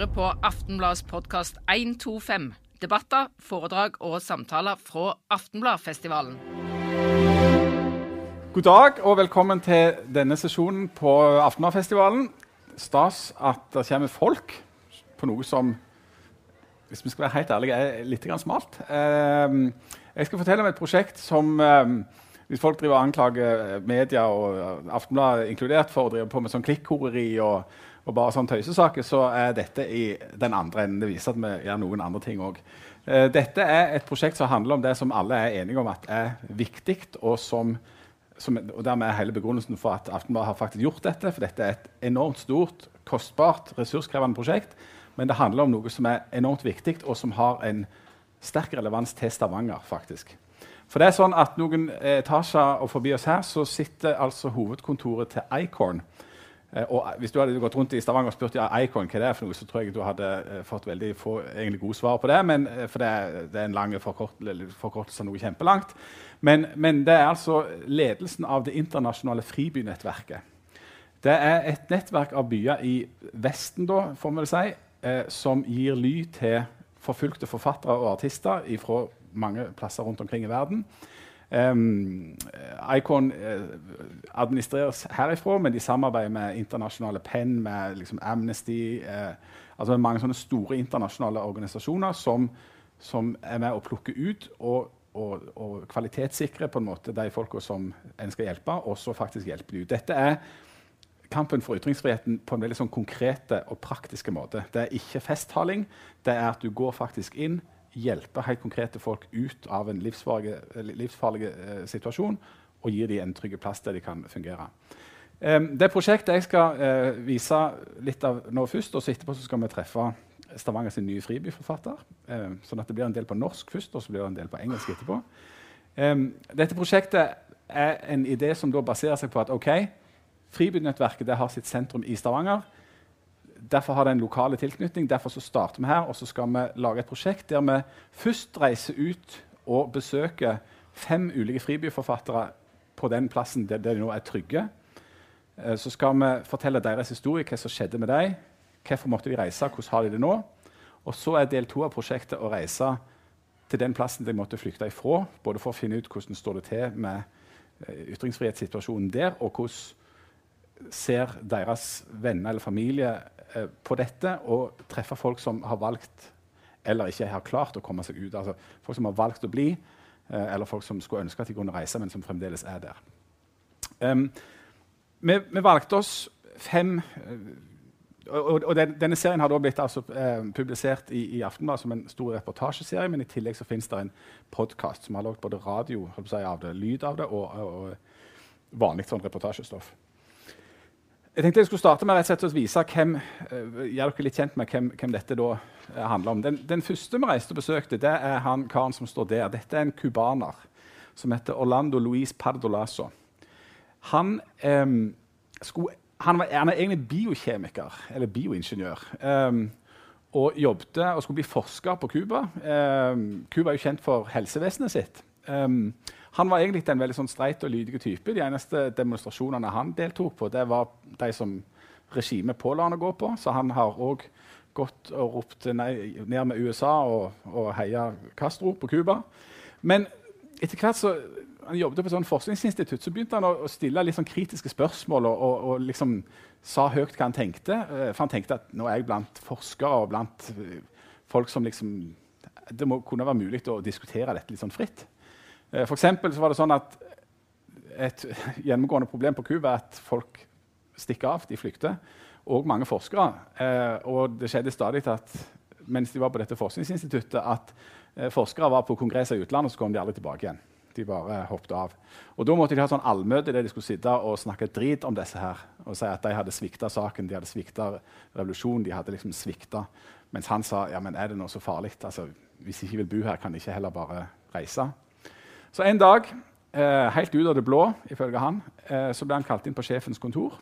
hører på Aftenbladets podkast 125. Debatter, foredrag og samtaler fra Aftenbladfestivalen. God dag og velkommen til denne sesjonen på Aftenbladfestivalen. Stas at det kommer folk på noe som hvis vi skal være helt ærlige, er litt smalt. Eh, jeg skal fortelle om et prosjekt som eh, Hvis folk driver anklager media og Aftenbladet inkludert for å drive på med sånn klikkhoreri og, og, bare sånn tøysesaker, så er dette i den andre enden. Det viser at vi gjør noen andre ting òg. Eh, dette er et prosjekt som handler om det som alle er enige om at er viktig, og som som, og dermed er hele begrunnelsen for at Aftenbladet har faktisk gjort dette. For dette er et enormt stort, kostbart, ressurskrevende prosjekt. Men det handler om noe som er enormt viktig, og som har en sterk relevans til Stavanger. faktisk. For det er sånn at Noen etasjer og forbi oss her så sitter altså hovedkontoret til Icorn. Eh, og Hvis du hadde gått rundt i Stavanger og spurt ja, Icon hva det er for noe, så tror jeg du hadde eh, fått veldig få egentlig gode svar på det. Men, eh, for det, det er en lang forkort, forkortelse av noe kjempelangt. Men, men, det er altså ledelsen av det internasjonale fribynettverket. Det er et nettverk av byer i Vesten, da, får vi si, eh, som gir ly til forfulgte forfattere og artister fra mange plasser rundt omkring i verden. Um, Icon uh, administreres herifra, men de samarbeider med internasjonale Penn, med liksom, Amnesty uh, altså Mange sånne store internasjonale organisasjoner som, som er med å plukke ut og, og, og kvalitetssikre på en måte de folka som en skal hjelpe, og så faktisk hjelpe de ut. Dette er kampen for ytringsfriheten på en veldig sånn konkrete og praktiske måte. Det er ikke festtaling. Det er at du går faktisk inn, hjelper helt konkrete folk ut av en livsfarlig, livsfarlig eh, situasjon og gir dem en trygg plass der de kan fungere. Eh, det prosjektet jeg skal eh, vise litt av nå først, og så etterpå så skal vi treffe Stavanger sin nye fribyforfatter. Eh, sånn at det blir en del på norsk først, og så blir det en del på engelsk etterpå. Dette prosjektet er en idé som baserer seg på at ok, Fribynettverket har sitt sentrum i Stavanger. Derfor har det en lokale tilknytning. Derfor så starter vi her, og så skal vi lage et prosjekt der vi først reiser ut og besøker fem ulike fribyforfattere på den plassen der, der de nå er trygge. Eh, så skal vi fortelle deres historie, hva som skjedde med dem, hvorfor måtte de reise, hvordan har de det nå. Og så er del to av prosjektet å reise til den plassen de måtte flykte ifra, både for å finne ut hvordan står det til med eh, ytringsfrihetssituasjonen der, og hvordan ser deres venner eller familie eh, på dette, og treffer folk som har valgt eller ikke har klart å komme seg ut. Altså folk som har valgt å bli, eh, eller folk som skulle ønske at de kunne reise, men som fremdeles er der. Um, vi, vi, valgte oss fem uh, og, og den, Denne serien har da blitt altså, eh, publisert i, i Aftenbladet som en stor reportasjeserie, men i tillegg så finnes det en podkast som har lagd både radio si, av det, lyd av det og, og, og vanlig sånn reportasjestoff. Jeg tenkte jeg skulle starte med å vise hvem, gjør gjøre dere litt kjent med hvem, hvem dette uh, handler om. Den, den, første vi reiste og besøkte, det er han karen som står der. Dette er en cubaner som heter Orlando Luis Pardolaso. Han, um, skulle, han, var, han er egentlig biokjemiker, eller bioingeniør. Um, og jobbet og skulle bli forsker på Cuba. Cuba er jo kjent for helsevesenet sitt. Um, han var egentlig en veldig sånn streit og lydig type. De eneste demonstrasjonene han deltok på, det var de som regimet påla han å gå på. Så han har òg gått og ropt ned med USA og, og heia Castro på Cuba. Men etter hvert så han jobbet på et sånn forskningsinstitutt, så begynte han å, stille litt sånn kritiske spørsmål og, og, og liksom sa høyt hva han tenkte. Eh, for han tenkte at nå er jeg blant forskere og blant eh, folk som liksom Det må kunne være mulig å diskutere dette litt sånn fritt. Eh, for så var det sånn at Et gjennomgående problem på Cuba er at folk stikker av, de flykter. Og mange forskere. Eh, og det skjedde stadig at mens de var på dette forskningsinstituttet, at eh, forskere var på kongresser i utlandet, og så kom de aldri tilbake igjen. De bare hoppet av. Og Da måtte de ha sånn allmøte der de skulle sitte og snakke drit om disse her, og si at de hadde svikta saken, de hadde svikta revolusjonen. de hadde liksom svikta. Mens han sa ja, men er det noe så farlig? Altså, hvis de ikke vil bo her, kan de ikke heller bare reise? Så en dag, eh, helt ut av det blå, ifølge han, eh, så ble han kalt inn på sjefens kontor.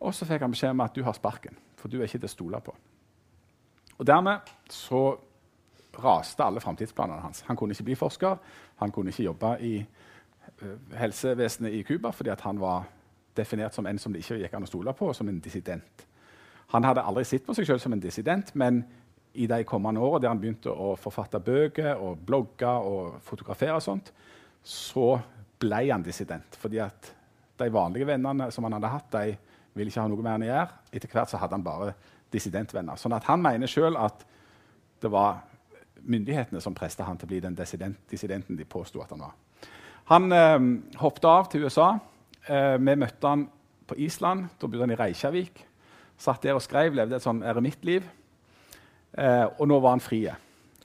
Og så fikk han beskjed om at du har sparken, for du er ikke til å stole på. Og Dermed så raste alle framtidsplanene hans. Han kunne ikke bli forsker, han kunne ikke jobbe i uh, helsevesenet i Cuba fordi han var definert som en som det ikke gikk an å stole på, og som en dissident. Han hadde aldri sett på seg selv som en dissident, men i de kommende årene der han begynte å forfatte bøker og blogge og fotografere, og sånt, så ble han dissident. Fordi at de vanlige vennene som han hadde hatt, de ville ikke ha noe med han å gjøre. Etter hvert så hadde han bare dissidentvenner. Sånn at han mener sjøl at det var myndighetene som presta han til å bli den dissidenten de påsto at han var. Han eh, hoppet av til USA. Eh, vi møtte han på Island. Da bodde han i Reykjavik. Satt der og skrev, levde et sånn eremittliv. Eh, og nå var han fri.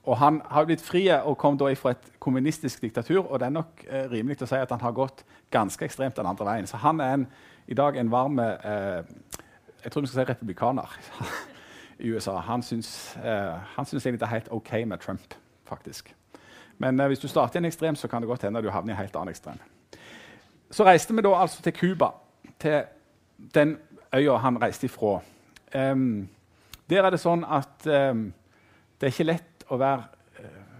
Og han har blitt fri og kom da fra et kommunistisk diktatur. Og det er nok eh, rimelig å si at han har gått ganske ekstremt den andre veien. Så han er en, i dag en varm eh, jeg tror vi skal si republikaner i USA. Han syns, eh, han syns egentlig det er helt OK med Trump, faktisk. Men eh, hvis du starter i en ekstrem, så kan det godt hende du havner i en helt annen ekstrem. Så reiste vi da altså til Cuba, til den øya han reiste ifra. Um, der er det sånn at um, det er ikke lett å være uh,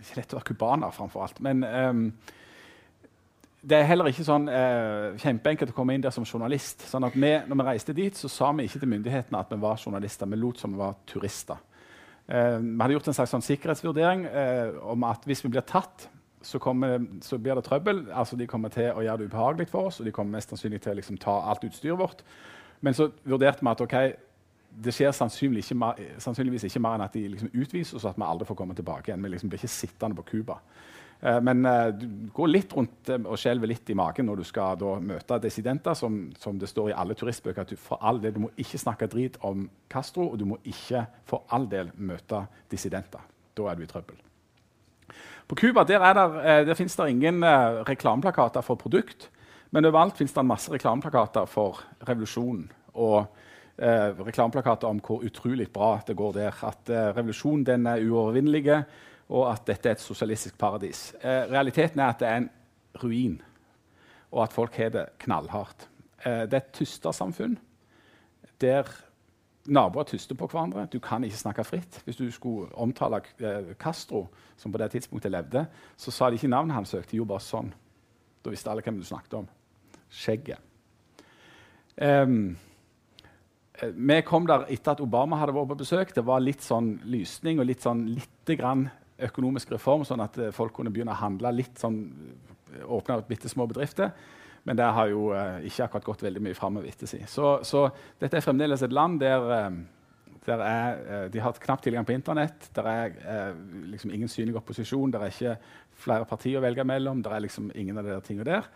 ikke lett å være cubaner, framfor alt. Men um, det er heller ikke sånn uh, kjempeenkelt å komme inn der som journalist. Sånn at vi, når vi reiste dit, så sa vi ikke til myndighetene at vi var journalister. Vi lot som vi var turister. Uh, vi hadde gjort en slags sånn sikkerhetsvurdering om at hvis vi blir tatt, så, kommer, så, blir det trøbbel. Altså, de kommer til å gjøre det ubehagelig for oss, og de kommer mest sannsynlig til å liksom, ta alt utstyret vårt. Men så vurderte vi at okay, det skjer sannsynligvis ikke, sannsynligvis ikke mer enn at de liksom oss, at vi aldri får komme tilbake igjen. Vi liksom blir ikke sittende på Cuba. Eh, men eh, du går litt rundt eh, og skjelver litt i magen når du skal da, møte dissidenter, som, som, det står i alle turistbøker at du, for all del, du må ikke snakke drit om Castro, og du må ikke for all del møte dissidenter. Da er du i trøbbel. På Cuba der, der, der fins det ingen reklameplakater for produkt, men overalt fins det masse reklameplakater for revolusjonen. Og uh, reklameplakater om hvor utrolig bra det går der. At eh, revolusjonen er uovervinnelig, og at dette er et sosialistisk paradis. realiteten er at det er en ruin, og at folk har det knallhardt. det er et tystersamfunn der Naboer tyster på hverandre. Du kan ikke snakke fritt. Hvis du skulle omtale eh, Castro, som på det tidspunktet levde, så sa de ikke navnet hans søkte, jo bare sånn. Da visste alle hvem du snakket om. Skjegget. Um, vi kom der etter at Obama hadde vært på besøk. Det var litt sånn lysning og litt sånn lite grann økonomisk reform, sånn at folk kunne begynne å handle litt sånn Åpne bitte små bedrifter. Men det har jo eh, ikke akkurat gått veldig mye framover etter si. Så, så, dette er fremdeles et land der, eh, der er, eh, de har knapt tilgang på Internett. Det er eh, liksom ingen synlig opposisjon. Det er ikke flere partier å velge mellom. Det er liksom ingen av de der tingene der.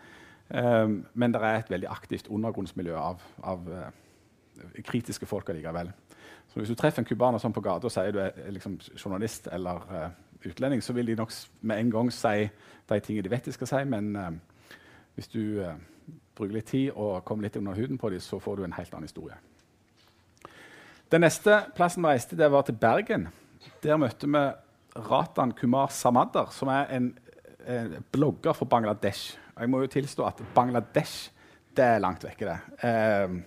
Um, men det er et veldig aktivt undergrunnsmiljø av, av kritiske folk allikevel. Så hvis du treffer en cubaner sånn på gata og sier du er liksom, journalist eller uh, utlending, så vil de nok med en gang si de tingene de vet de skal si. men... Uh, hvis du uh, bruker litt tid og kommer litt under huden på dem, så får du en helt annen historie. Den neste plassen vi reiste, det var til Bergen. Der møtte vi Ratan Kumar Samadar, som er en, en blogger for Bangladesh. Jeg må jo tilstå at Bangladesh det er langt vekke. det.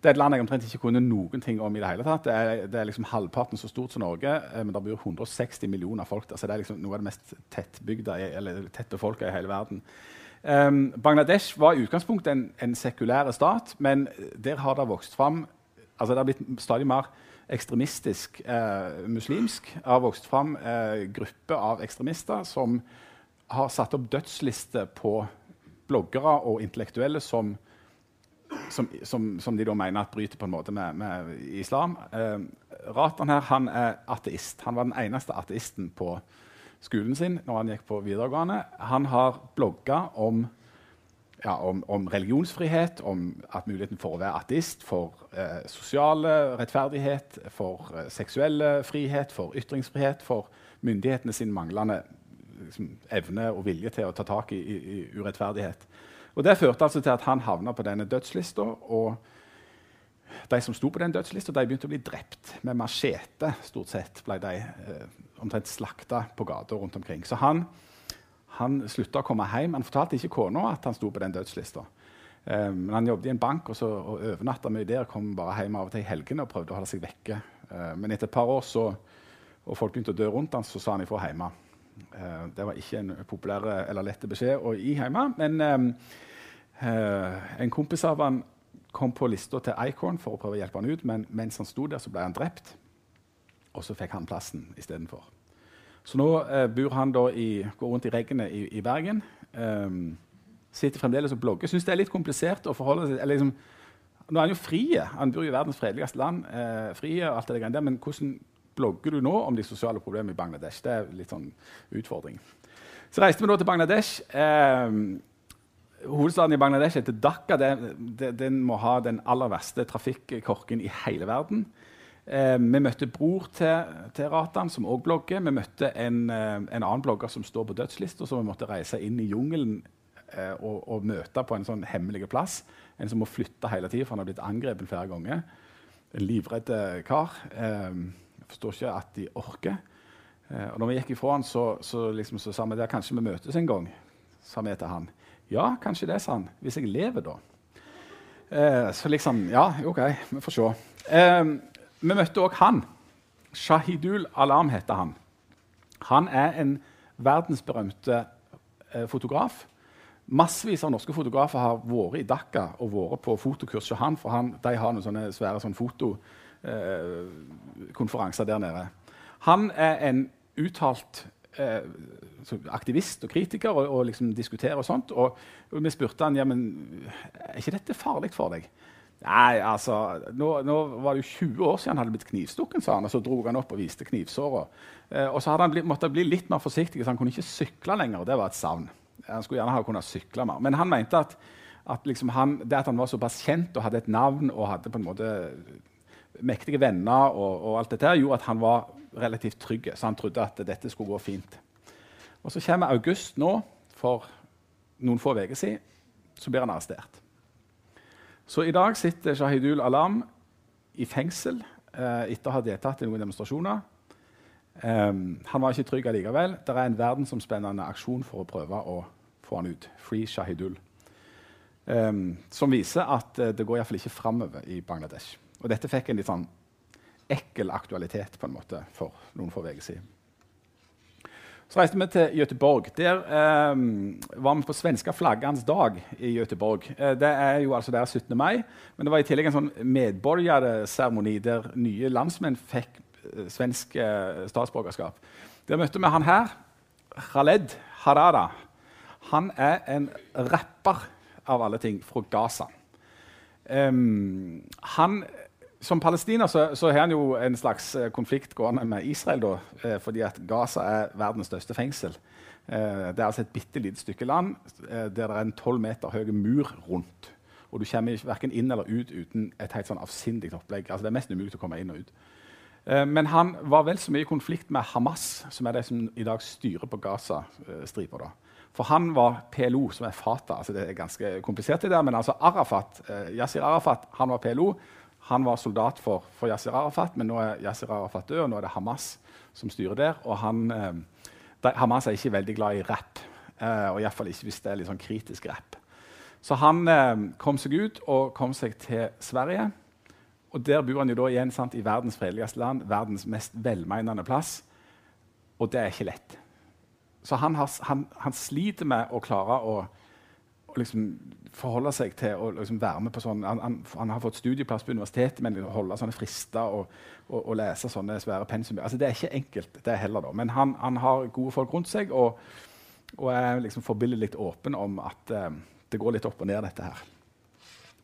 Det er et land jeg omtrent ikke kunne noen ting om. i Det hele tatt. Det er, det er liksom halvparten så stort som Norge, eh, men det bor 160 millioner folk der. Så det er liksom noe av det mest tettbygda, eller tettbefolka i hele verden. Um, Bangladesh var i utgangspunktet en, en sekulær stat, men der har det vokst fram altså Det har blitt stadig mer ekstremistisk eh, muslimsk. Det har vokst fram eh, grupper av ekstremister som har satt opp dødslister på bloggere og intellektuelle som, som, som, som de da mener at bryter på en måte med, med islam. Eh, Ratan her han er ateist. Han var den eneste ateisten på skolen sin når han gikk på videregående. Han har blogga om, ja, om, om, religionsfrihet, om at muligheten for å være ateist, for eh, sosiale rettferdighet, for eh, seksuelle frihet, for ytringsfrihet, for myndighetene sin manglende liksom, evne og vilje til å ta tak i, i, i urettferdighet. Og Det førte altså til at han havna på denne dødslista. og de som sto på den dødslista, de begynte å bli drept med machete. stort sett ble de eh, omtrent slakta på gata rundt omkring. Så han, han slutta å komme hjem. Han fortalte ikke kona at han sto på den dødslista. Eh, men han jobbet i en bank og, så, og overnatta mye der. Kom bare hjem av og til i helgene og prøvde å holde seg vekke. Eh, men etter et par år så, og folk begynte å dø rundt han, så sa han ifra hjemme. Uh, det var ikke en populær eller lett beskjed å gi hjemme. Men um, uh, en kompis av han kom på lista til Icorn for å prøve å hjelpe han ut, men mens han sto der, så ble han drept. Og så fikk han plassen istedenfor. Så nå uh, bor han da i, går rundt i regnet i, i Bergen. Um, sitter fremdeles og blogger. Syns det er litt komplisert å forholde seg eller liksom, Nå er han jo fri. Han bor i verdens fredeligste land. Eh, frie og alt det der, Men hvordan blogger du nå om de sosiale problemene i Bangladesh? Det er litt sånn utfordring. Så reiste vi da til Bangladesh. Eh, hovedstaden i Bangladesh heter Dhaka. Det, den må ha den aller verste trafikkorken i hele verden. Eh, vi møtte bror til, til Ratan, som òg blogger. Vi møtte en, eh, en, annen blogger som står på dødslista, så vi måtte reise inn i jungelen eh, og, og, møte på en sånn hemmelig plass. En som må flytte hele tida, for han har blitt angrepet flere ganger. En livredd kar. Eh, forstår ikke at de orker. Eh, og når vi gikk ifra han, så, så, liksom, så sa vi der, kanskje vi møtes en gang. sa vi til han. Ja, kanskje det, sa han. Hvis jeg lever, da. Eh, så liksom Ja, OK, vi får se. Eh, vi møtte òg han. Shahidul Alam heter han. Han er en verdensberømte eh, fotograf. Massevis av norske fotografer har vært i Dhaka og vært på fotokurs hos han, for han, de har noen sånne svære sånne fotokonferanser eh, der nede. Han er en uttalt eh, aktivist og kritiker og, og liksom diskuterer og sånt. Og, vi spurte han ja, er ikke dette farlig for deg. Nei, altså, nå, nå, var det jo 20 år siden han hadde blitt knivstukken, sa han. Og så dro han opp og viste knivsåra. Eh, og så hadde han blitt, måtte bli litt mer forsiktig, så han kunne ikke sykle lenger. og Det var et savn. Han skulle gjerne ha kunnet sykle mer. Men han mente at, at liksom han, det at han var såpass kjent og hadde et navn og hadde på en måte mektige venner, og, og alt dette, gjorde at han var relativt trygg. Så han trodde at dette skulle gå fint. Og Så kommer august nå, for noen få uker siden. Så blir han arrestert. Så i dag sitter Shahidul Alam i fengsel eh, etter å ha deltatt i noen demonstrasjoner. Um, han var ikke trygg allikevel. Det er en verdensomspennende aksjon for å prøve å få han ut. Free Shahidul. Um, som viser at uh, det går iallfall ikke framover i Bangladesh. Og dette fikk en litt sånn ekkel aktualitet på en måte for noen få uker siden. Så reiste vi til Göteborg. Der eh, var vi på svenska flaggans dag i Göteborg. Eh, det er jo altså der 17. mai, men det var i tillegg en sånn medborgerseremoni der nye landsmenn fikk eh, svensk eh, statsborgerskap. Der møtte vi han her, Khaled Harada. Han er en rapper av alle ting fra Gaza. Um, han som palestiner så, så, har han jo en slags eh, konflikt gående med Israel. Da, eh, fordi at Gaza er verdens største fengsel. Eh, det er altså et bitte lite stykke land der det er en tolv meter høy mur rundt. Og du kommer verken inn eller ut uten et helt sånn avsindig opplegg. Altså, det er mest umulig å komme inn og ut. Men han var vel så mye i konflikt med Hamas, som er de som i dag styrer på Gaza-stripa. For han var PLO, som er Fatah. Altså, det er ganske komplisert, det der, men altså Arafat, Yasir Arafat han var PLO. Han var soldat for, for Yasir Arafat, men nå er Yasir Arafat død, og nå er det Hamas som styrer der. Og han, eh, de, Hamas er ikke veldig glad i rapp, eh, og iallfall ikke hvis det er litt sånn kritisk rapp. Så han eh, kom seg ut og kom seg til Sverige. Og Der bor han jo da igjen sant, i verdens fredeligste land, verdens mest velmenende plass. Og det er ikke lett. Så han, har, han, han sliter med å klare å liksom forholde seg til å liksom være med på sånn han, han, han, har fått studieplass på universitetet, men holde sånne frister og, og, og lese sånne svære pensum altså, Det er ikke enkelt, det heller. da. Men han, han har gode folk rundt seg og, og er liksom forbilledlig åpen om at eh, det går litt opp og ned, dette her.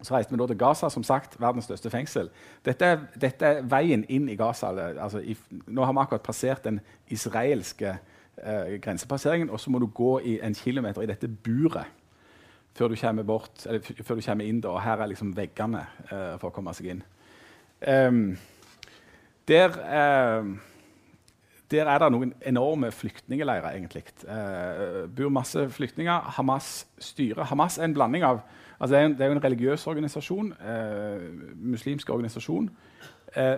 Så reiste vi da til Gaza, som sagt, verdens største fengsel. Dette dette er veien inn i Gaza. Altså, i, nå har vi akkurat passert den israelske eh, grensepasseringen, og så må du gå i en kilometer i dette buret før du kommer, bort, før du kommer inn. Da, her er liksom veggene uh, for å komme seg inn. Um, der, uh, der, er det noen enorme flyktningleirer, egentlig. Uh, bor masse flyktninger. Hamas styrer. Hamas er en blanding av altså det, er en, det er en religiøs organisasjon, muslimsk organisasjon,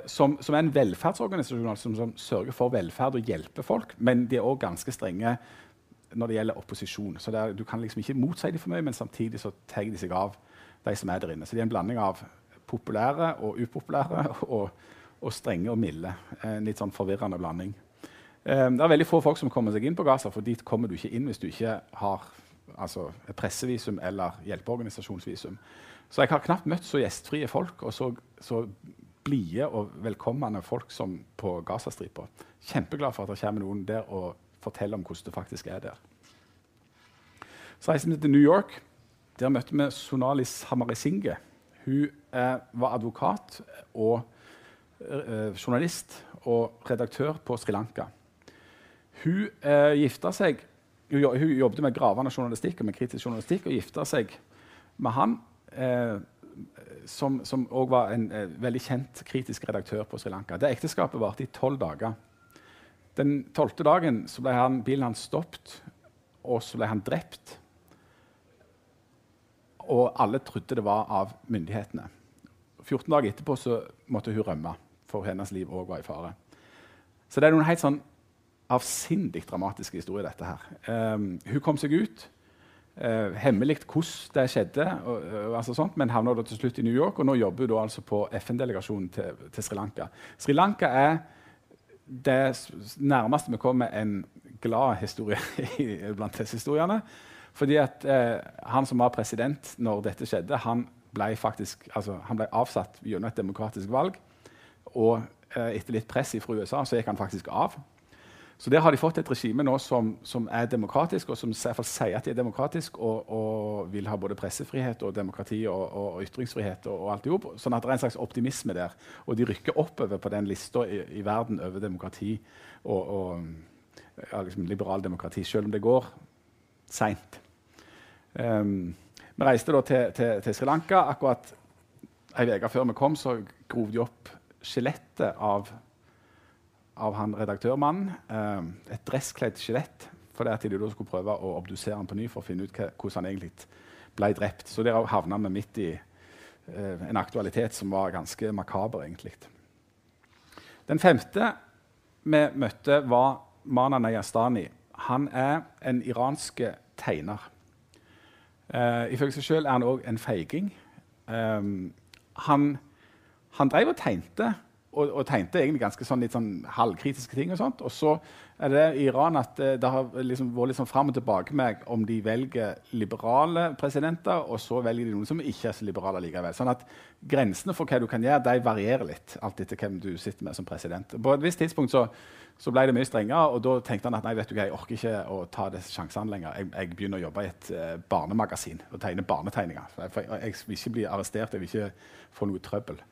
som, som, er en velferdsorganisasjon altså, som, som, sørger for velferd og hjelper folk. Men de er òg ganske strenge når det gjelder opposisjon. Så er, Du kan liksom ikke motsi dem for mye, men samtidig så tar de seg av de som er der inne. Så de er en blanding av populære og upopulære og, og strenge og milde. En litt sånn forvirrende blanding. Um, det er veldig få folk som kommer seg inn på Gaza, for dit kommer du ikke inn hvis du ikke har altså, pressevisum eller hjelpeorganisasjonsvisum. Så jeg har knapt møtt så gjestfrie folk og så, så blide og velkommende folk som på Gazastripa. Kjempeglad for at det kommer noen der og forteller om hvordan det faktisk er der. Så reiste vi til New York. Der møtte vi Sonali Samarisinge. Hun eh, var advokat og eh, journalist og redaktør på Sri Lanka. Hun eh, gifta seg hun, hun, jobbet med gravende journalistikk og med kritisk journalistikk og gifta seg med han, eh, som òg var en eh, veldig kjent kritisk redaktør på Sri Lanka. Det ekteskapet varte i tolv dager. Den tolvte dagen ble han, bilen hans stoppet, og så ble han drept. Og alle trodde det var av myndighetene. 14 dager etterpå måtte hun rømme, for hennes liv òg var i fare. Så det er noen helt sånn avsindig dramatiske historier, dette her. Um, hun kom seg ut. Uh, hemmelig hvordan det skjedde, og, og, altså sånt, men havna til slutt i New York. Og nå jobber hun altså på FN-delegasjonen til, til, Sri Lanka. Sri Lanka er det nærmeste vi kommer en glad historie blant disse historiene. Fordi at eh, Han som var president når dette skjedde, han ble, faktisk, altså, han ble avsatt gjennom et demokratisk valg. Og eh, etter litt press fra USA så gikk han faktisk av. Så der har de fått et regime nå som, som er demokratisk, og som i hvert fall sier at de er demokratisk, og, og, vil ha både pressefrihet og demokrati og, og, og ytringsfrihet. og alt i jobb. Sånn at det er en slags optimisme der. Og de rykker oppover på den lista i, i, verden over demokrati og, ja, liksom liberal demokrati, selv om det går seint. Um, vi reiste da til, til, til Sri Lanka. Akkurat ei uke før vi kom, så grov de opp skjelettet av av han redaktørmannen. Eh, et dresskledd skjelett. Fordi at de da skulle prøve å obdusere han på ny for å finne ut hvordan han egentlig ble drept. Så der havna vi midt i eh, en aktualitet som var ganske makaber. egentlig. Den femte vi møtte, var Mana Nayastani. Han er en iransk tegner. Uh, ifølge seg sjøl er han òg en feiging. Um, han, han drev og tegnte og, og, tegnte egentlig ganske sånn, litt sånn halvkritiske ting. Og sånt. Og så er det i Iran at uh, det har liksom vært litt sånn fram og tilbake med om de velger liberale presidenter, og så velger de noen som ikke er så liberale likevel. Sånn at grensene for hva du kan gjøre, de varierer litt, alt etter hvem du sitter med som president. På et visst tidspunkt så, så ble det mye strengere, og da tenkte han at nei, vet du hva, jeg orker ikke å ta disse sjansene lenger. Jeg, jeg, begynner å jobbe i et uh, barnemagasin og tegne barnetegninger. Jeg, jeg vil ikke bli arrestert, jeg vil ikke få noe trøbbel.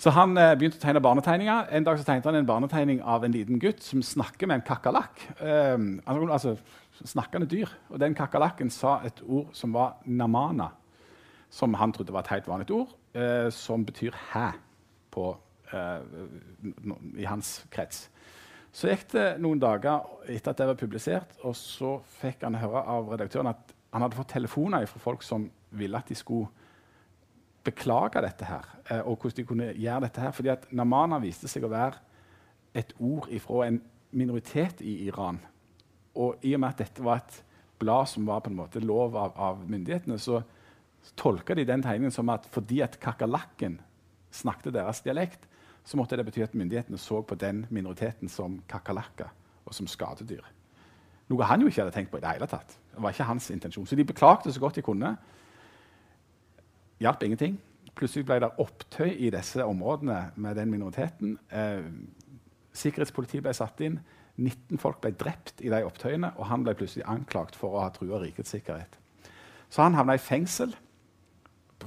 Så han eh, begynte å tegne barnetegninger. En dag så tegnet han en barnetegning av en liten gutt som snakker med en kakerlakk. Eh, altså snakkende dyr. Og den kakerlakken sa et ord som var 'namana', som han trodde var et helt vanlig ord, eh, som betyr 'hæ' på, eh, i hans krets. Så gikk det noen dager etter at det var publisert, og så fikk han høre av redaktøren at han hadde fått telefoner fra folk som ville at de skulle beklage dette her, eh, og hvordan de kunne gjøre dette her. Fordi at Namana viste seg å være et ord fra en minoritet i Iran. Og i og med at dette var et blad som var på en måte lov av, av myndighetene, så tolka de den tegningen som at fordi at kakerlakken snakket deres dialekt, så måtte det bety at myndighetene så på den minoriteten som kakerlakker og som skadedyr. Noe han jo ikke hadde tenkt på i det hele tatt. Det var ikke hans intensjon. Så de beklagte så godt de kunne hjalp ingenting. Plutselig ble det opptøy i disse områdene med den minoriteten. Eh, sikkerhetspolitiet ble satt inn. 19 folk ble drept i de opptøyene, og han ble plutselig anklagt for å ha trua rikets sikkerhet. Så han havna i fengsel,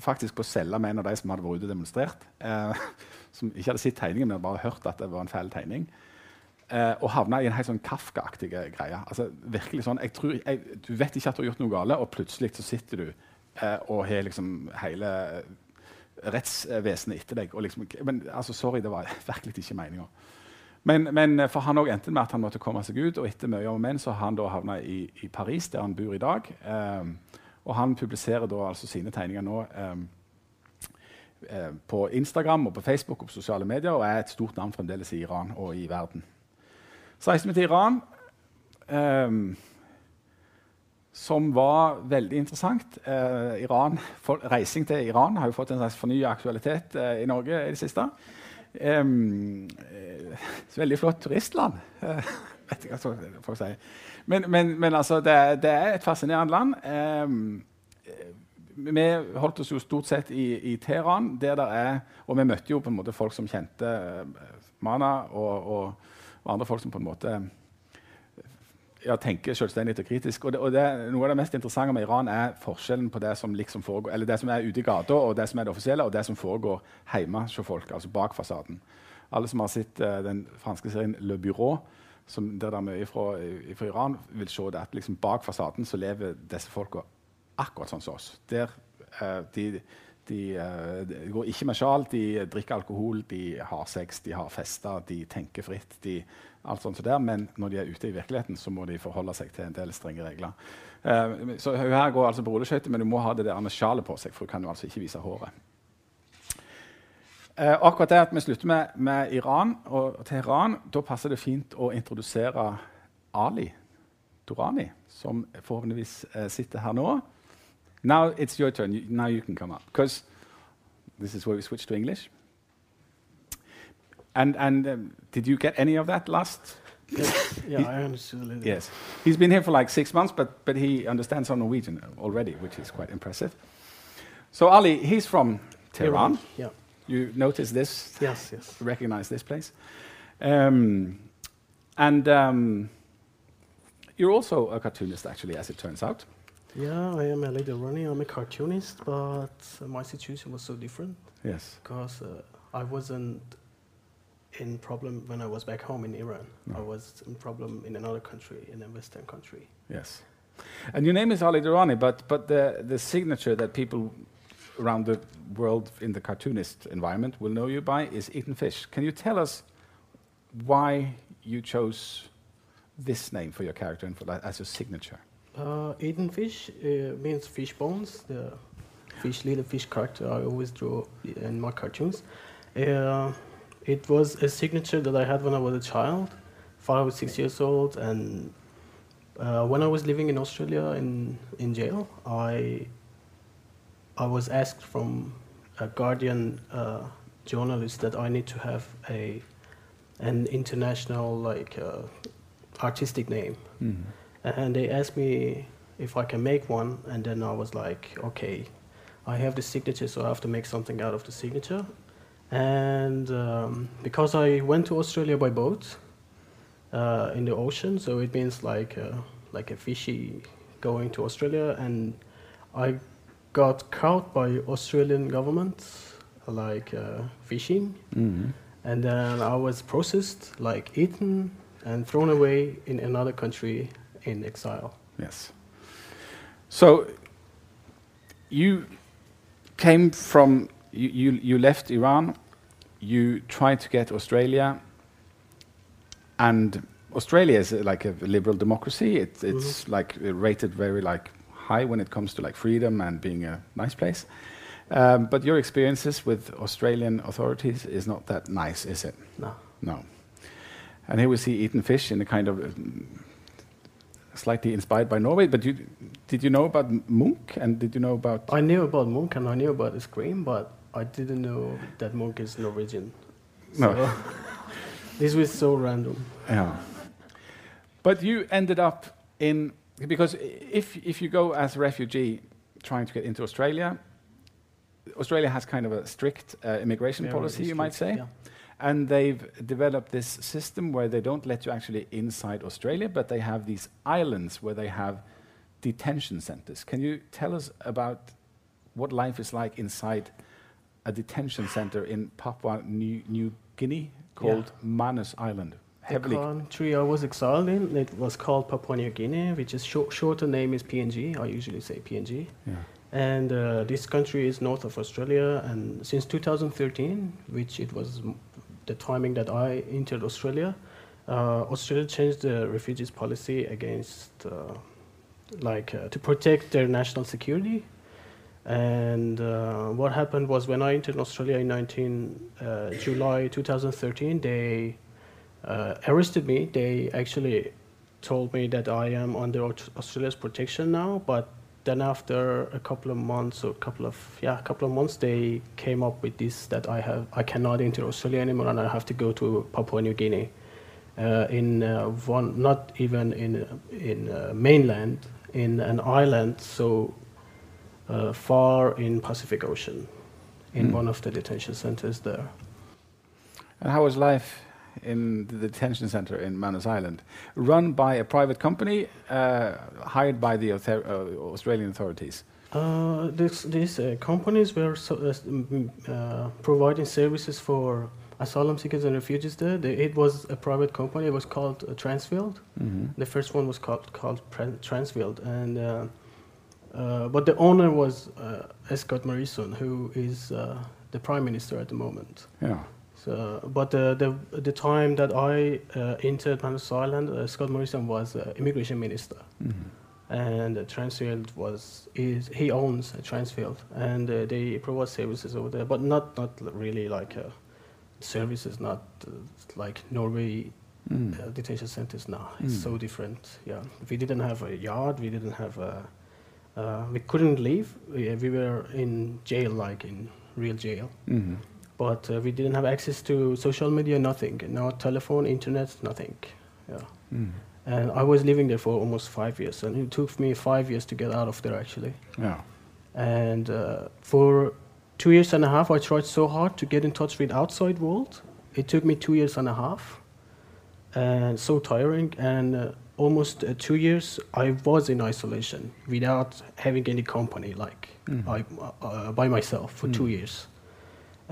faktisk på cella med en av de som hadde vært ute og demonstrert. Eh, som ikke hadde sett tegningen, men bare hørt at det var en feil tegning. Eh, og havna i en helt sånn Kafka-aktig greie. Altså, virkelig sånn, jeg tror, jeg, Du vet ikke at du har gjort noe galt, og plutselig så sitter du og har liksom hele rettsvesenet etter deg. Liksom, men altså, sorry, det var virkelig ikke meninga. Men, men, for han endte med at han måtte komme seg ut, og etter mye om menn så har han da havna i, i, Paris, der han bor i dag. Um, og han publiserer da altså sine tegninger nå um, på Instagram og på Facebook og på sosiale medier, og er et stort navn fremdeles i Iran og i verden. Så reiste vi til Iran. Um, som var veldig interessant. Eh, Iran, for, reising til Iran har jo fått en slags fornya aktualitet eh, i Norge i det siste. Eh, veldig flott turistland. Eh, vet ikke hva folk sier. Men, men, men altså, det, det, er et fascinerende land. vi holdt oss jo stort sett i, i Teheran, er Og vi møtte jo på en måte folk som kjente uh, Mana, og, og, andre folk som på en måte ja, tenker selvstendig og kritisk. Og, det, og det, Noe av det mest interessante med Iran er forskjellen på det som, liksom foregår, eller det som er ute i gata, og det som er det offisielle, og det som foregår hjemme hos folk, altså bak fasaden. Alle som har sett uh, den franske serien Le Bureau, som der det er mye fra, fra Iran, vil se det at liksom bak fasaden så lever disse folka akkurat sånn som oss. Der, uh, de, de, uh, de, går ikke med sjal, de drikker alkohol, de har sex, de har fester, de tenker fritt. De, alt sånt der, Men når de er ute i virkeligheten, så må de forholde seg til en del strenge regler. Uh, så Her går altså på rulleskøyter, men hun må ha det der sjalet på seg, for hun kan jo altså ikke vise håret. Uh, akkurat det at vi slutter med, med Iran og Teheran, da passer det fint å introdusere Ali Dorani, som forhåpentligvis uh, sitter her nå. Now it's your turn. You, now you can come up. Because this is where we switch to English. And, and um, did you get any of that last? Yes, yeah, he, I understood a little. Yes. He's been here for like six months, but, but he understands some Norwegian already, which is quite impressive. So Ali, he's from Tehran. Iran, yeah. You notice this? Yes, yes. Recognize this place. Um, and um, you're also a cartoonist, actually, as it turns out. Yeah, I am a running. I'm a cartoonist, but my situation was so different. Yes. Because uh, I wasn't in problem when I was back home in Iran. No. I was in problem in another country, in a Western country. Yes. And your name is Ali Dorani, but, but the, the signature that people around the world in the cartoonist environment will know you by is Eaten Fish. Can you tell us why you chose this name for your character and for that as your signature? Uh, Fish uh, means fish bones. The fish, little fish character I always draw in my cartoons. Uh, it was a signature that I had when I was a child, five or six years old, and uh, when I was living in Australia in in jail, I I was asked from a Guardian uh, journalist that I need to have a an international like uh, artistic name, mm-hmm. And they asked me if I can make one, and then I was like, okay, I have the signature, so I have to make something out of the signature, and um, because I went to Australia by boat uh, in the ocean, so it means like uh, like a fishy going to Australia, and I got caught by Australian government, like uh, fishing, mm-hmm. and then I was processed, like eaten and thrown away in another country in exile. Yes. So you came from you, you, you left Iran, you tried to get Australia, and Australia is like a liberal democracy. It, it's mm-hmm. like rated very like high when it comes to like freedom and being a nice place. Um, but your experiences with Australian authorities is not that nice, is it? No. No. And here we see eaten fish in a kind of um, slightly inspired by Norway. But you, did you know about Munch and did you know about? I knew about Munch and I knew about The Scream, but I didn't know that Munch is Norwegian. No. So this was so random. Yeah. But you ended up in because if, if you go as a refugee trying to get into Australia, Australia has kind of a strict uh, immigration Very policy, strict, you might say. Yeah. And they've developed this system where they don't let you actually inside Australia, but they have these islands where they have detention centers. Can you tell us about what life is like inside a detention center in Papua New, New Guinea called yeah. Manus Island? heavily. The country I was exiled in, it was called Papua New Guinea, which is short, shorter name is PNG. I usually say PNG. Yeah. And uh, this country is north of Australia, and since 2013, which it was the timing that I entered Australia, uh, Australia changed the refugees policy against, uh, like, uh, to protect their national security. And uh, what happened was when I entered Australia in 19 uh, July 2013, they uh, arrested me. They actually told me that I am under Australia's protection now, but then after a couple of months or a couple of yeah, a couple of months, they came up with this that I have I cannot enter Australia anymore and I have to go to Papua New Guinea. Uh, in uh, one, not even in in uh, mainland, in an island. So uh, far in Pacific Ocean, in Mm. one of the detention centers there. And how was life in the detention center in Manus Island, run by a private company uh, hired by the author- uh, Australian authorities? Uh, this, these uh, companies were so, uh, mm, uh, providing services for asylum seekers and refugees there. They, it was a private company. It was called uh, Transfield. Mm-hmm. The first one was called called Transfield, and uh, uh, but the owner was uh, Scott Morrison, who is uh, the prime minister at the moment. Yeah. So, but the, the the time that I uh, entered Manus Island, uh, Scott Morrison was uh, immigration minister, Mm-hmm. and uh, Transfield was is he owns uh, Transfield, and uh, they provide services over there, but not not really like uh, services, not uh, like Norway Mm. uh, detention centers now. It's Mm. so different. Yeah, we didn't have a yard. We didn't have a. Uh, we couldn't leave. We, we were in jail, like in real jail. Mm-hmm. But uh, we didn't have access to social media. Nothing. No telephone, internet, nothing. Yeah. Mm. And I was living there for almost five years, and it took me five years to get out of there actually. Yeah. And uh, for two years and a half, I tried so hard to get in touch with outside world. It took me two years and a half, and so tiring. And uh, almost uh, two years, I was in isolation without having any company, like Mhm. I, uh, by myself for two Mm. years.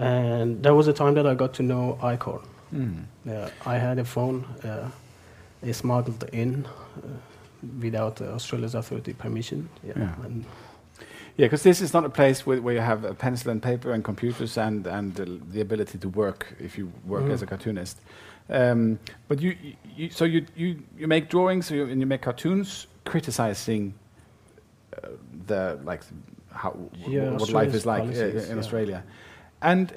And that was the time that I got to know ICOR. Mm. Yeah, I had a phone. Uh, they smuggled in uh, without Australia's authority permission. Yeah, Yeah. and Yeah, because this is not a place where, where you have a pencil and paper and computers and, and the ability to work if you work Mhm. as a cartoonist. Um, but you, you, you, so you, you, you make drawings you, and you make cartoons criticizing uh, the like how Yeah, what life is like uh, policies, in yeah. Australia, and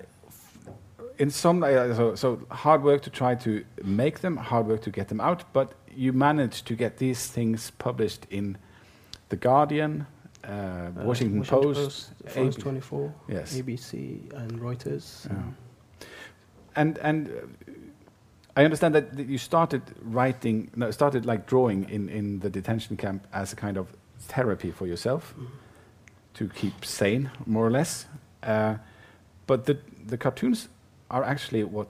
in some uh, so, so hard work to try to make them, hard work to get them out, but you managed to get these things published in the Guardian, uh, uh, Washington, Post, France AB 24, Yes. ABC, and Reuters. Yeah. And and uh, I understand that, that you started writing, no, started like drawing in, in the detention camp as a kind of therapy for yourself Mhm. to keep sane, more or less. But the the cartoons are actually what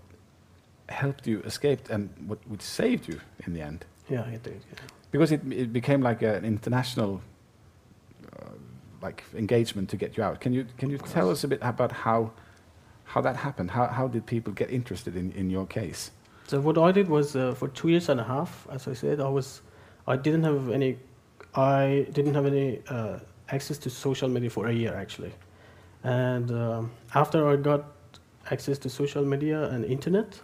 helped you escape and what saved you in the end, Yeah, it did. Yeah. because it it became like an international. Uh, like engagement to get you out. Can you can you tell us a bit about how how that happened? How how did people get interested in, in your case? So what I did was uh, for two years and a half, as I said, I was, I didn't have any, I didn't have any uh, access to social media for a year actually, and um, after I got access to social media and internet,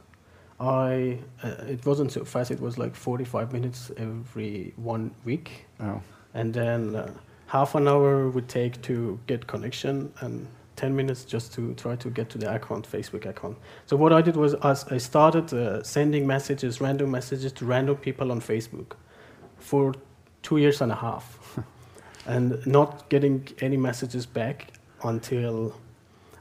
I uh, it wasn't so fast. It was like 45 minutes every one week, Oh, and then uh, half an hour would take to get connection and 10 minutes just to try to get to the account facebook account. So what i did was i started uh, sending messages random messages to random people on facebook for two years and a half. And not getting any messages back until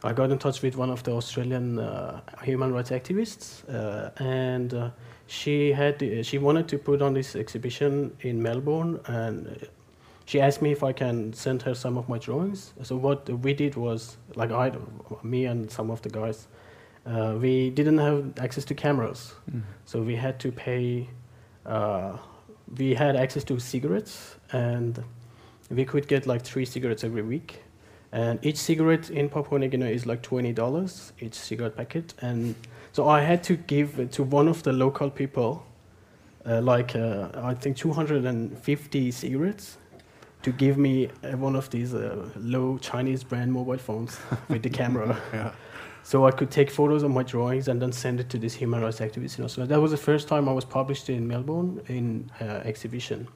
i got in touch with one of the australian uh, human rights activists uh, and uh, she had uh, she wanted to put on this exhibition in melbourne and she asked me if I can send her some of my drawings. So what we did was, like I, me and some of the guys, uh, we didn't have access to cameras, Mm. so we had to pay. Uh, we had access to cigarettes, and we could get like three cigarettes every week. And each cigarette in Papua New Guinea is like twenty dollars each cigarette packet, and so I had to give it to one of the local people, uh, like uh, I think two hundred and fifty cigarettes to give me uh, one of these uh, low Chinese brand mobile phones with the camera. yeah. So I could take photos of my drawings and then send it to this human rights activist in Australia. That was the first time I was published in Melbourne in uh, exhibition.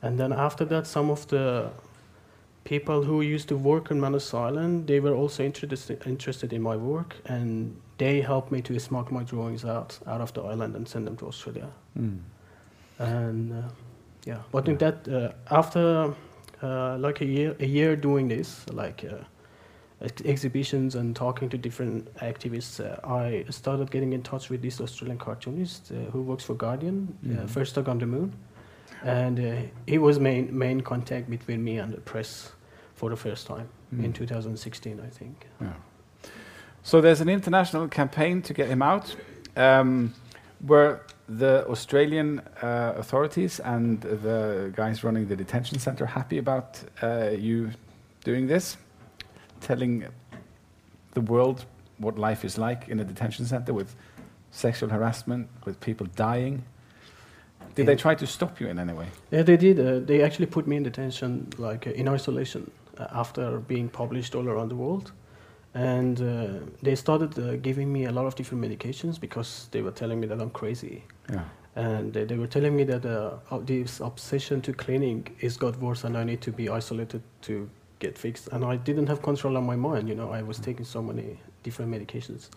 And then after that, some of the people who used to work on Manus Island, they were also interested interested in my work, and they helped me to smuggle my drawings out out of the island and send them to Australia. Mm. And uh, yeah, but in that uh, after uh, like a year a year doing this, like uh, ex- exhibitions and talking to different activists, uh, I started getting in touch with this Australian cartoonist uh, who works for Guardian, uh, Mhm. First Dog on the Moon, and uh, he was main main contact between me and the press for the first time Mm. in 2016, I think. Yeah. So there's an international campaign to get him out. Um, were the Australian uh, authorities and the guys running the detention center happy about uh, you doing this, telling the world what life is like in a detention center with sexual harassment, with people dying? Did they try to stop you in any way? Yeah, they did. Uh, they actually put me in detention, like uh, in isolation, uh, after being published all around the world. And uh, they started uh, giving me a lot of different medications because they were telling me that I'm crazy. Yeah. And they, they were telling me that uh, uh, this obsession to cleaning is got worse and I need to be isolated to get fixed. And I didn't have control on my mind, you know, I was taking so many different medications.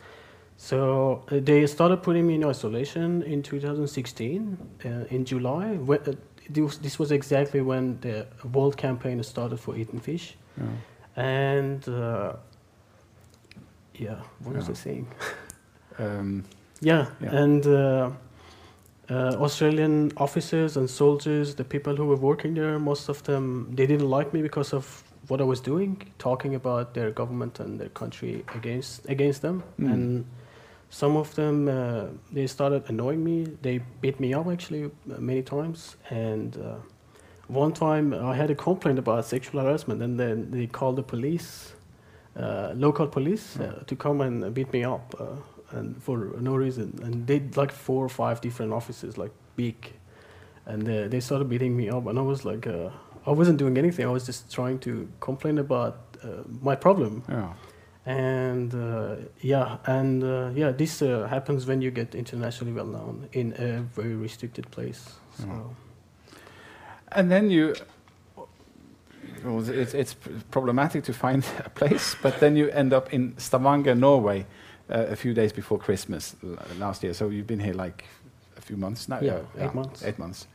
So uh, they started putting me in isolation in 2016, uh, in July. When, uh, this, this was exactly when the world campaign started for Eaten Fish. Yeah. And uh, yeah, what was I saying? Um, Yeah, Yeah. and uh, uh, Australian officers and soldiers, the people who were working there, most of them, they didn't like me because of what I was doing, talking about their government and their country against against them. Mm. And some of them, uh, they started annoying me. They beat me up actually uh, many times. And uh, one time, I had a complaint about sexual harassment, and then they called the police, uh, local police, uh, to come and beat me up. Uh, and for no reason. And they like four or five different officers, like big, and uh, they started beating me up. And I was like, uh, I wasn't doing anything. I was just trying to complain about uh, my problem. yeah. And uh, yeah, and uh, yeah, this uh, happens when you get internationally well known in a very restricted place. So. Yeah. And then you, well, it's, it's problematic to find a place, but then you end up in Stavanger, Norway, uh, a few days before Christmas l- last year. So you've been here like a few months now. Yeah, Uh, eight months. Eight months.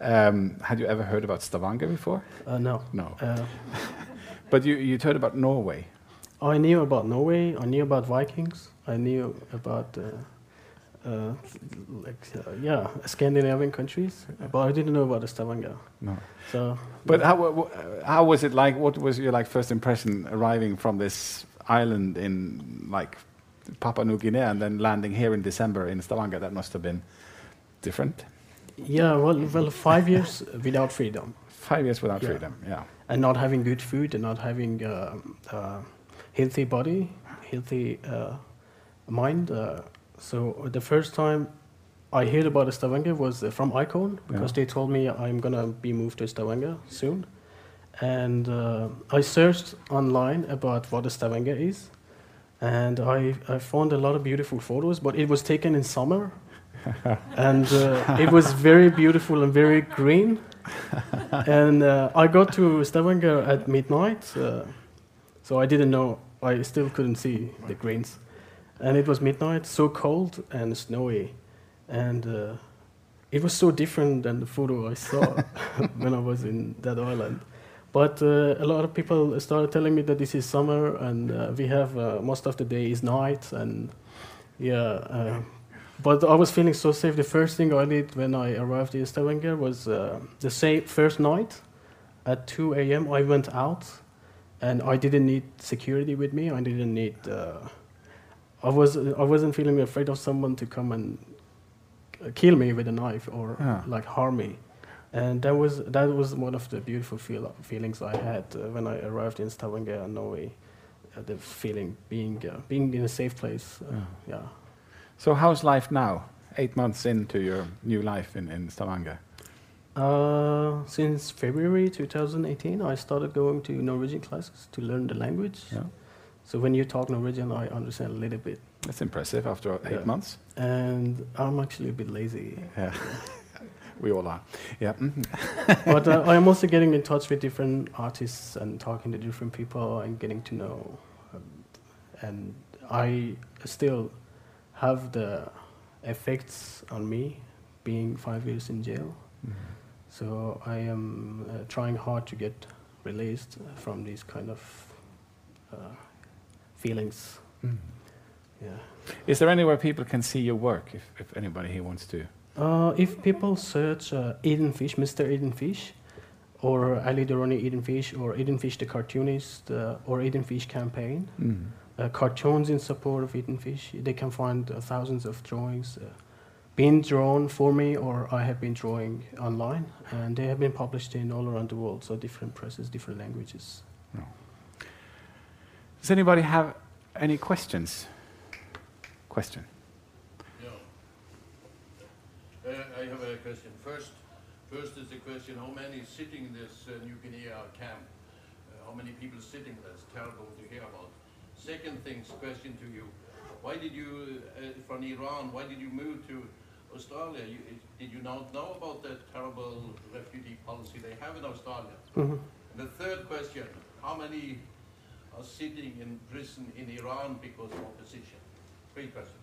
Um, had you ever heard about Stavanger before? Uh, no. No. Uh, But you you heard about Norway. I knew about Norway. I knew about Vikings. I knew about uh, uh, like uh, yeah Scandinavian countries, but I didn't know about the Stavanger. No. So, But how wa- wa- how was it like? What was your like first impression arriving from this island in like Papua New Guinea and then landing here in December in Stavanger? That must have been different. yeah, well, well, five years without freedom Five years without Yeah. freedom. Yeah. and not having good food and not having uh, uh, healthy body, healthy uh, mind. Uh, so the first time I heard about Stavanger was uh, from Icorn because Yeah. they told me I'm gonna be moved to Stavanger soon, and uh, I searched online about what Stavanger is, and I, I found a lot of beautiful photos, but it was taken in summer, and uh, it was very beautiful and very green. and uh, I got to Stavanger at midnight, uh, so I didn't know. I still couldn't see the greens, and it was midnight, so cold and snowy, and uh, it was so different than the photo I saw when I was in that island. But uh, a lot of people started telling me that this is summer and uh, we have uh, most of the day is night and yeah. Uh, but I was feeling so safe. The first thing I did when I arrived in Stavanger was uh, the same first night at 2 a.m. I went out and I didn't need security with me. I didn't need. Uh, I was I wasn't feeling afraid of someone to come and kill me with a knife or Yeah. like harm me. And that was that was one of the beautiful feel, feelings I had uh, when I arrived in Stavanger, Norway. Uh, the feeling being uh, being in a safe place. Uh, Yeah. yeah. So how's life now? Eight months into your new life in, in Stavanger. Uh, since February 2018, I started going to Norwegian classes to learn the language. Yeah. So when you talk Norwegian, I understand a little bit. That's impressive after eight Yeah. months. And I'm actually a bit lazy. Yeah. we all are. Yeah. mhm. but uh, I am also getting in touch with different artists and talking to different people and getting to know. Um, and I still have the effects on me being five years in jail. Mhm. So I am uh, trying hard to get released from these kind of uh, feelings. Mhm. Yeah. Is there anywhere people can see your work if, if anybody here wants to? Uh, if people search uh, Eaten Fish, Mr. Eaten Fish, or Ali Dorani Eaten Fish, or Eaten Fish the cartoonist, uh, or Eaten Fish campaign. Mm. Uh, cartoons in support of Eaten Fish. They can find uh, thousands of drawings being drawn for me, or I have been drawing online, and they have been published in all around the world, so different presses, different languages. Does anybody have any questions? Question. Yeah. Uh, I have a question. First, first is the question: How many sitting in this uh, New Guinea camp? Uh, how many people sitting? That's terrible to hear about. Second things, question to you: Why did you, uh, from Iran? Why did you move to Australia? You, did you not know about the terrible refugee policy they have in Australia? Mhm. And the third question: How many are sitting in prison in Iran because of opposition? Three questions.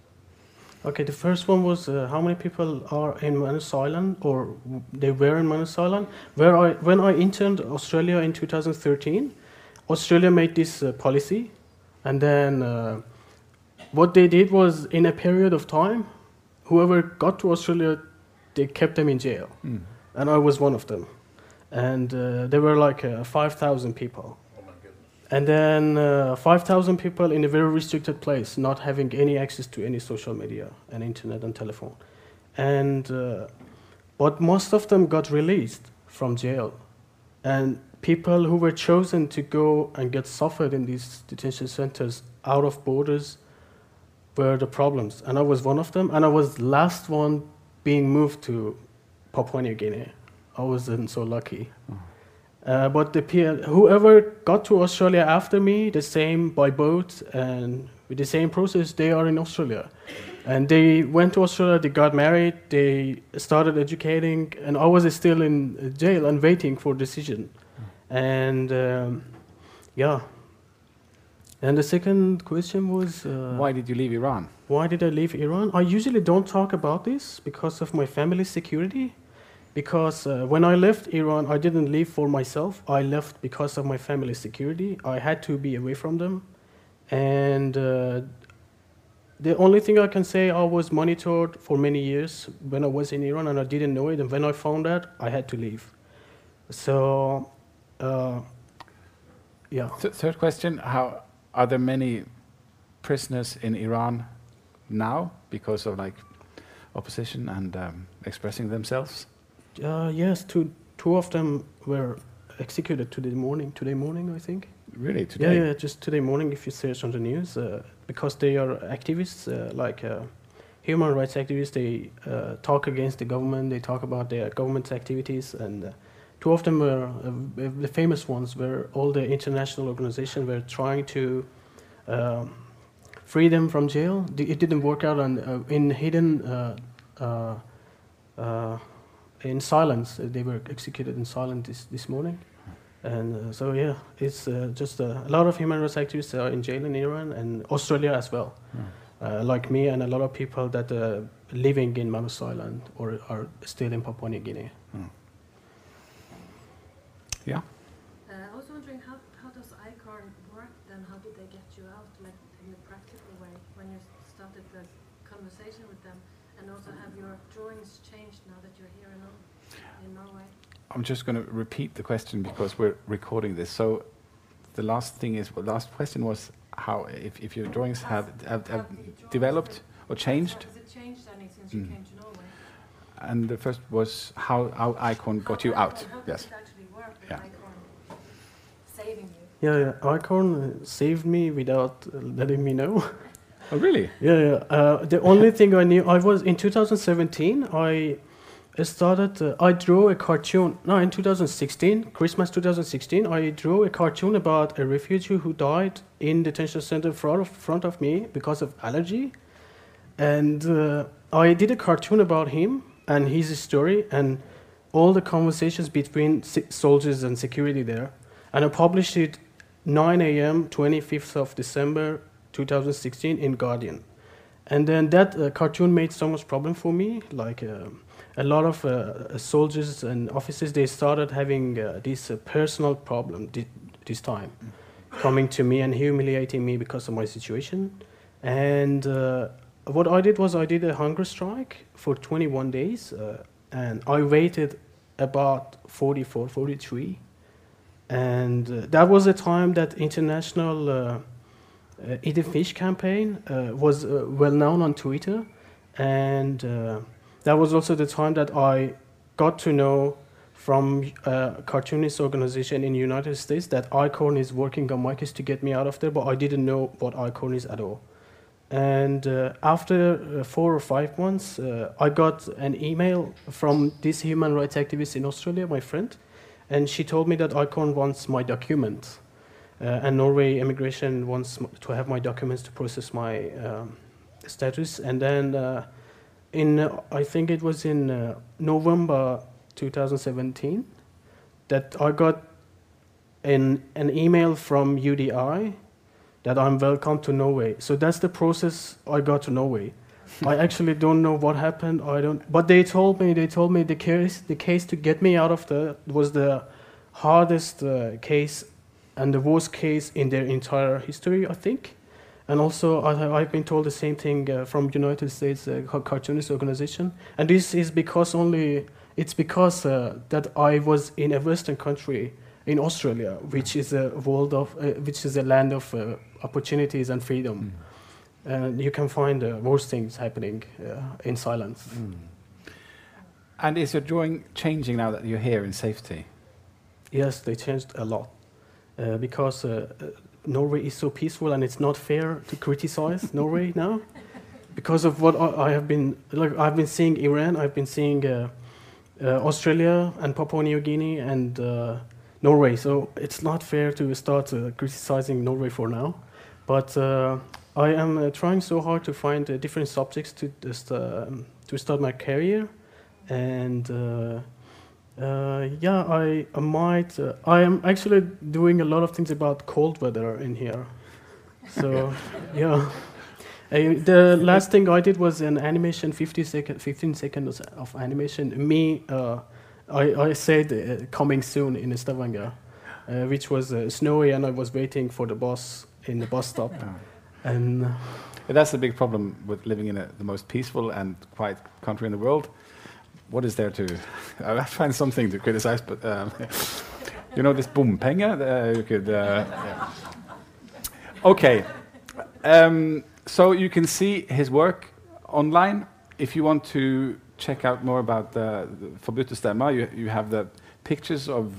Okay, the first one was uh, how many people are in Manus Island, or they were in Manus Island. Where I, when I interned Australia in 2013, Australia made this uh, policy, and then uh, what they did was in a period of time, whoever got to Australia, they kept them in jail, Mm. and I was one of them, and uh, there were like uh, 5,000 people. Oh. And then uh, 5,000 people in a very restricted place, not having any access to any social media and internet and telephone. And uh, but most of them got released from jail, and people who were chosen to go and get suffered in these detention centers out of borders were the problems. And I was one of them, and I was last one being moved to Papua New Guinea. I wasn't so lucky. Uh, but the peer, whoever got to Australia after me, the same by boat and with the same process, they are in Australia. And they went to Australia, they got married, they started educating, and I was still in jail and waiting for decision. And um, yeah. And the second question was uh, Why did you leave Iran? why did I leave Iran? I usually don't talk about this because of my family's security. Because uh, when I left Iran, I didn't leave for myself. I left because of my family's security. I had to be away from them. And uh, the only thing I can say, I was monitored for many years when I was in Iran and I didn't know it. And when I found out, I had to leave. So, uh, yeah. Th- third question: How are there many prisoners in Iran now because of like opposition and um, expressing themselves? Uh, yes, two, two of them were executed today morning. Today morning, I think. Really, today? Yeah, yeah, just today morning. If you search on the news, uh, because they are activists, uh, like uh, human rights activists, they uh, talk against the government. They talk about their government's activities, and uh, two of them were uh, the famous ones, where all the international organizations were trying to. Um, free them from jail. It didn't work out, and uh, in hidden, uh, uh, uh, in silence, they were executed in silence this, this morning. And uh, so, yeah, it's uh, just uh, a lot of human rights activists are in jail in Iran and Australia as well, uh, like me and a lot of people that are living in Manus Island or are still in Papua New Guinea. Yeah. Uh, I was wondering how, how does ICORN work then? How did they get you out, like in a practical way, when you started the conversation with them? And also, have your drawings changed now that you're here in, in Norway? I'm just going to repeat the question because we're recording this. So, the last thing is, well, the last question was how if, if your drawings have have, have developed or changed, Has it changed any since you Mm. came to Norway? and the first was how how Icorn got How you out. Yes. Yeah. ICORN saving you? Yeah, yeah. Icorn uh, saved me without uh, letting me know. Oh, really? Yeah, yeah. Uh, the only thing I knew, I was in 2017. I started. Uh, I drew a cartoon. No, in 2016, Christmas 2016, I drew a cartoon about a refugee who died in detention center front of, front of me because of allergy, and uh, I did a cartoon about him and his story and all the conversations between soldiers and security there, and I published it 9 a.m. 25th of December 2016 in Guardian. And then that uh, cartoon made so much problem for me. Like uh, a lot of uh, soldiers and officers, they started having uh, this uh, personal problem thi- this time, coming to me and humiliating me because of my situation. And uh, what I did was I did a hunger strike for 21 days, uh, and I waited about 44, 43. And uh, that was the time that international uh, uh, Eaten Fish campaign uh, was uh, well known on Twitter. And uh, that was also the time that I got to know from a cartoonist organization in the United States that Icorn is working on my case to get me out of there, but I didn't know what Icorn is at all. And uh, after uh, four or five months, uh, I got an email from this human rights activist in Australia, my friend, and she told me that Icorn wants my documents, uh, and Norway immigration wants to have my documents to process my um, status. And then, in I think it was in November 2017, that I got an an email from UDI that I'm welcome to Norway. So that's the process I got to Norway. I actually don't know what happened. I don't. But they told me. They told me the case. The case to get me out of the was the hardest uh, case and the worst case in their entire history, I think. And also, I, I've been told the same thing uh, from United States uh, Cartoonist Organization. And this is because only it's because uh, that I was in a Western country in Australia, which is a world of, uh, which is a land of uh, opportunities and freedom. And you can find uh, worse things happening uh, in silence. And is your drawing changing now that you're here in safety? Yes, they changed a lot uh, because uh, uh, Norway is so peaceful, and it's not fair to criticize Norway now because of what I, I have been like. I've been seeing Iran, I've been seeing uh, uh, Australia and Papua New Guinea and uh, Norway. So it's not fair to start uh, criticizing Norway for now. But uh, I am uh, trying so hard to find uh, different subjects to just, um, to start my career, and uh, uh, yeah, I, I might. Uh, I am actually doing a lot of things about cold weather in here. So yeah. Uh, the last thing I did was an animation, 50 second, 15 seconds of animation. Me, uh, I, I said uh, coming soon in Stavanger, uh, which was uh, snowy, and I was waiting for the bus in the bus stop. And uh, that's the big problem with living in a, the most peaceful and quiet country in the world. What is there to? I find something to criticize, but um, you know this bompenger. Uh, you could. Uh, yeah. Okay, um, so you can see his work online. If you want to check out more about the, the Stemmer, you, you have the pictures of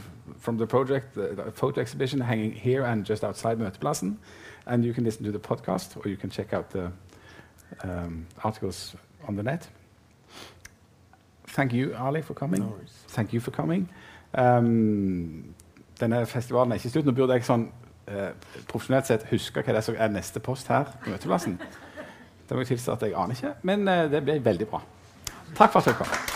from the project, the, photo exhibition hanging here and just outside Møteplassen. And you can listen to the podcast or you can check out the um, articles on the net. Thank you, Ali, for coming. No. Thank you for coming. Um, denne festivalen er ikke slutt. Nå burde jeg sånn eh, profesjonelt sett huske hva det er som er neste post her på Møteplassen. Det må jeg tilstå at jeg aner ikke, men eh, det ble veldig bra. Takk for at dere kom.